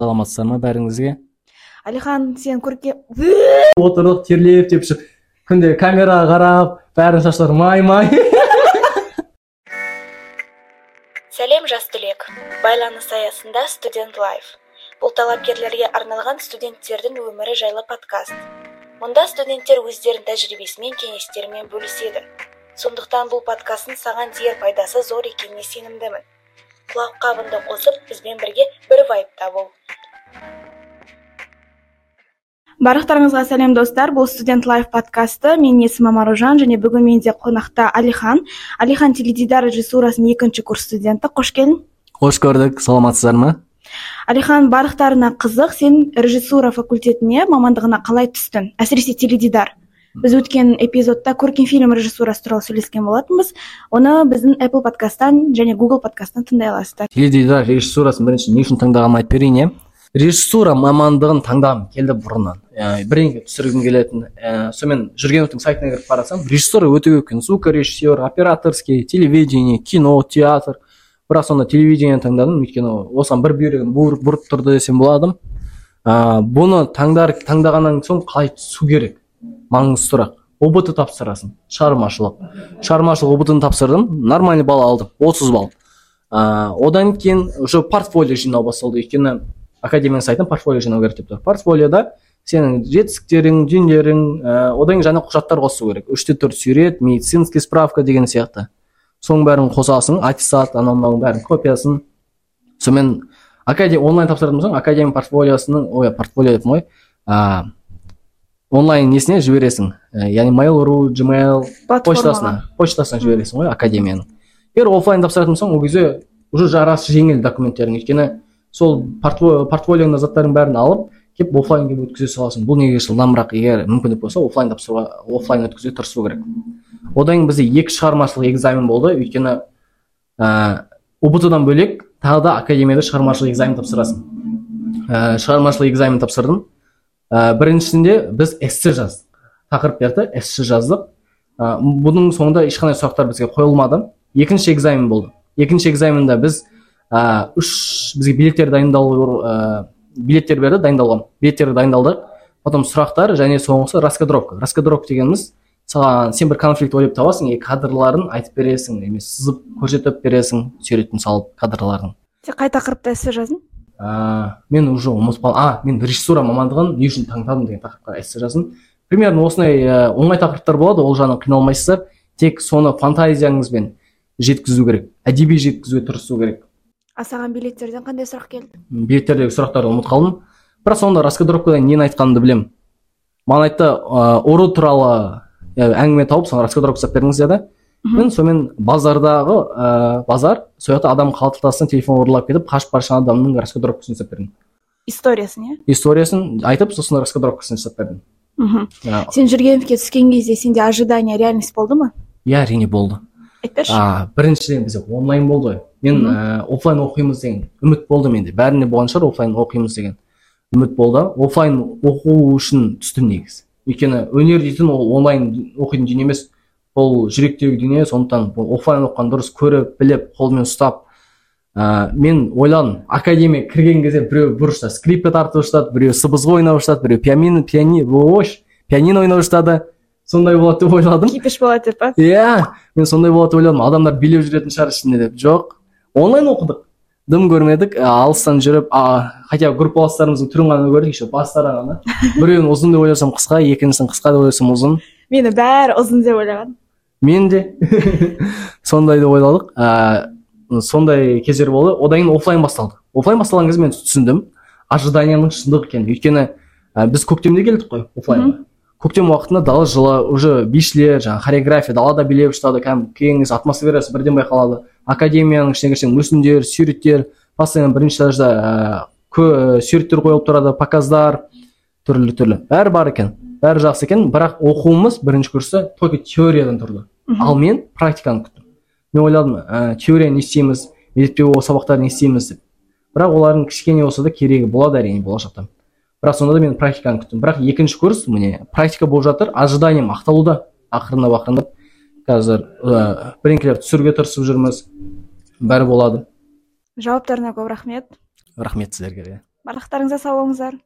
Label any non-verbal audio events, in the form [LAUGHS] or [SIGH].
саламатсыздар ма бәріңізге? Алихан сен көркем отырдық терлеп тепшіп күнде камераға қарап бәрінің шаштары май май. [LAUGHS] Сәлем жас түлек. Байланыс аясында студент лайф. Бұл талапкерлерге арналған студенттердің өмірі жайлы подкаст. Мұнда студенттер өздерінің тәжірибесімен кеңестерімен бөліседі. Сондықтан бұл подкасттың саған тиер пайдасы зор екеніне сенімдімін. Құлаққабыңды қосып бізбен бірге бір вайбта бол барлықтарыңызға сәлем достар. Бұл студент лайф подкасты. Менің есімім аружан және бүгін менде қонақта алихан. Алихан теледидар режиссурасының екінші курс студенті. Қош келдің қош көрдік. Саламатсыздар ма? Алихан барлықтарына қызық. Сен режиссура факультетіне мамандығына қалай түстің? Әсіресе теледидар. Біз өткен эпизодта көркем фильм режиссурасы туралы сөйлескен болатынбыз. Оны біздің apple подкасттан және google подкасттан тыңдай аласыздар. Теледидар режиссурасын бірінші не үшін таңдағанымды айтып берейін иә? Режиссура мамандығын таңдағым келді бұрыннан. Ә, бірдеңе түсіргім келетін ә, сонымен жүргеновтың сайтына кіріп қарасам режиссура өте көп екен звукорежиссер операторский телевидение кино театр. Бірақ сонда телевидение таңдадым өйткені осыған бір бүйрегім бұрып тұрды десем болады ә, бұны таңдар таңдағаннан соң қалай түсу керек? Маңызды сұрақ. Ұбт тапсырасың шығармашылық. Шығармашылық ұбт ны тапсырдым нормальный балл алдым 30 балл. Ә, одан кейін уже портфолио жинау басталды. Өйткені академияның сайтынан портфолио жинау керек деп тұр. Портфолиода сенің жетістіктерің дүниелерің ә, одан кейін жаңа құжаттар қосу керек. Үште төрт сурет медицинский справка деген сияқты. Соның бәрін қосасың аттестат анау мынаның бәрін копиясын. Сонымен академия онлайн тапсыратын соң академия портфолиосының ой портфолио деппін ғой ә, онлайн несіне жібересің. Ә, яғни mail ру gmail почтасына почтасына жібересің ғой академияның. Егер оффлайн тапсыратын соң ол кезде уже жарасы жеңіл документтерің. Өйткені сол портфолионда заттардың бәрін алып келіп оффлайнге өткізе саласың. Бұл неге жылдамырақ егер мүмкіндік болса оффлайн тапсыруға оффлайн өткізуге тырысу керек. Одан кейін бізде екі шығармашылық экзамен болды. Өйткені ә, ұбт дан бөлек тағы да академияда шығармашылық экзамен тапсырасың. Ә, шығармашылық экзамен тапсырдым. Ә, біріншісінде біз эссе жаздық. Тақырып берді эссе жаздық. Ә, бұның соңында ешқандай сұрақтар бізге қойылмады. Екінші экзамен болды. Екінші экзаменде біз ә, үш бізге билеттер дайындалу ә, билеттер берді дайындалған. Билеттер дайындалдық. Потом сұрақтар және соңғысы раскадровка. Раскадровка дегеніміз саған сен бір конфликт ойлап табасың и кадрларын айтып бересің емес сызып көрсетіп бересің суретін салып кадрлардың. Сен қай тақырыпта эссе жаздың? Ә, мен уже ұмытып қалдым а мен режиссура мамандығын не үшін таңдадым деген тақырыпқа эссе жаздым. Примерно осындай ә, оңай тақырыптар болады ол жағынан қиналмайсыздар. Тек соны фантазияңызбен жеткізу керек әдеби жеткізуге тырысу керек. А саған билеттерден қандай сұрақ келді? Билеттердегі сұрақтарды ұмытып қалдым бірақ сонда раскадровкада нені айтқанымды білемін. Маған айтты ыыы ұры туралы әңгіме тауып соған раскадровка жасап беріңіз деді. Мен сонымен базардағы ыыы базар сол жақта адам қалтасынан телефон ұрлап кетіп қашып бара жатқан адамның раскадровкасын жасап бердім. Историясын иә? Историясын айтып сосын раскадровкасын жасап бердім. Мхм. Сен жүргеновке түскен кезде сенде ожидание реальность болды ма? Иә әрине болды. Айтып берші. Біріншіден бізде онлайн болды ғой. Мен ә, оффлайн оқимыз деген үміт болды менде. Бәрінде болған шығар оффлайн оқимыз деген үміт болды. Оффлайн оқу үшін түстім негізі. Өйткені өнер дейтін ол онлайн оқитын дүние емес. Ол жүректегі дүние сондықтан оффлайн оқыған дұрыс көріп біліп қолмен ұстап ә, мен ойладым академия кірген кезде біреу бұрышта скрипка тартып жатады біреу сыбызғы ойнап жатады біреу пианино пиани пианино ойнап жатады сондай болады деп ойладым. кипиш болады деп па? Иә мен сондай болады деп ойладым. Адамдар билеп жүретін шығар ішінде деп. Жоқ. Онлайн оқыдық. Дым көрмедік. Алыстан жүріп а, хотя бы группаластарымыздың түрін ғана көрдік еще бастарын ғана. [LAUGHS] Біреуін ұзын деп ойласам қысқа екіншісін қысқа деп ойласам ұзын. Мені бәрі ұзын деп ойлаған. Мен де. [LAUGHS] Сондай деп ойладық. Ә, сондай кездер болды. Одан кейін оффлайн басталды. Оффлайн басталған кезде мен түсіндім. Ожиданияның шындық екенін. Өйткені ә, біз көктемде келдік қой оффлайнға көктем уақытында дала жылы уже бишілер жаңағы хореография далада билеп жатады кәдімгі кеңес атмосферасы бірден байқалады. Академияның ішіне кірсең мүсіндер суреттер постоянно бірінші этажда ә, суреттер қойылып тұрады показдар түрлі түрлі. Бәрі бар екен бәрі жақсы екен бірақ оқуымыз бірінші курста только теориядан тұрды. Ал мен практиканы күттім. Мен ойладым ә, теория не істейміз мектептегі сабақтарды не істейміз деп. Бірақ олардың кішкене болса да керегі болады әрине болашақта. Бірақ сонда да мен практиканы күттім. Бірақ екінші курс міне практика болып жатыр ожиданием ақталуда ақырындап ақырындап. Қазір ә, бірдеңкелерді түсіруге тырысып жүрміз. Бәрі болады. Жауаптарыңа көп рахмет. Рахмет сіздерге барлықтарыңызға сау болыңыздар.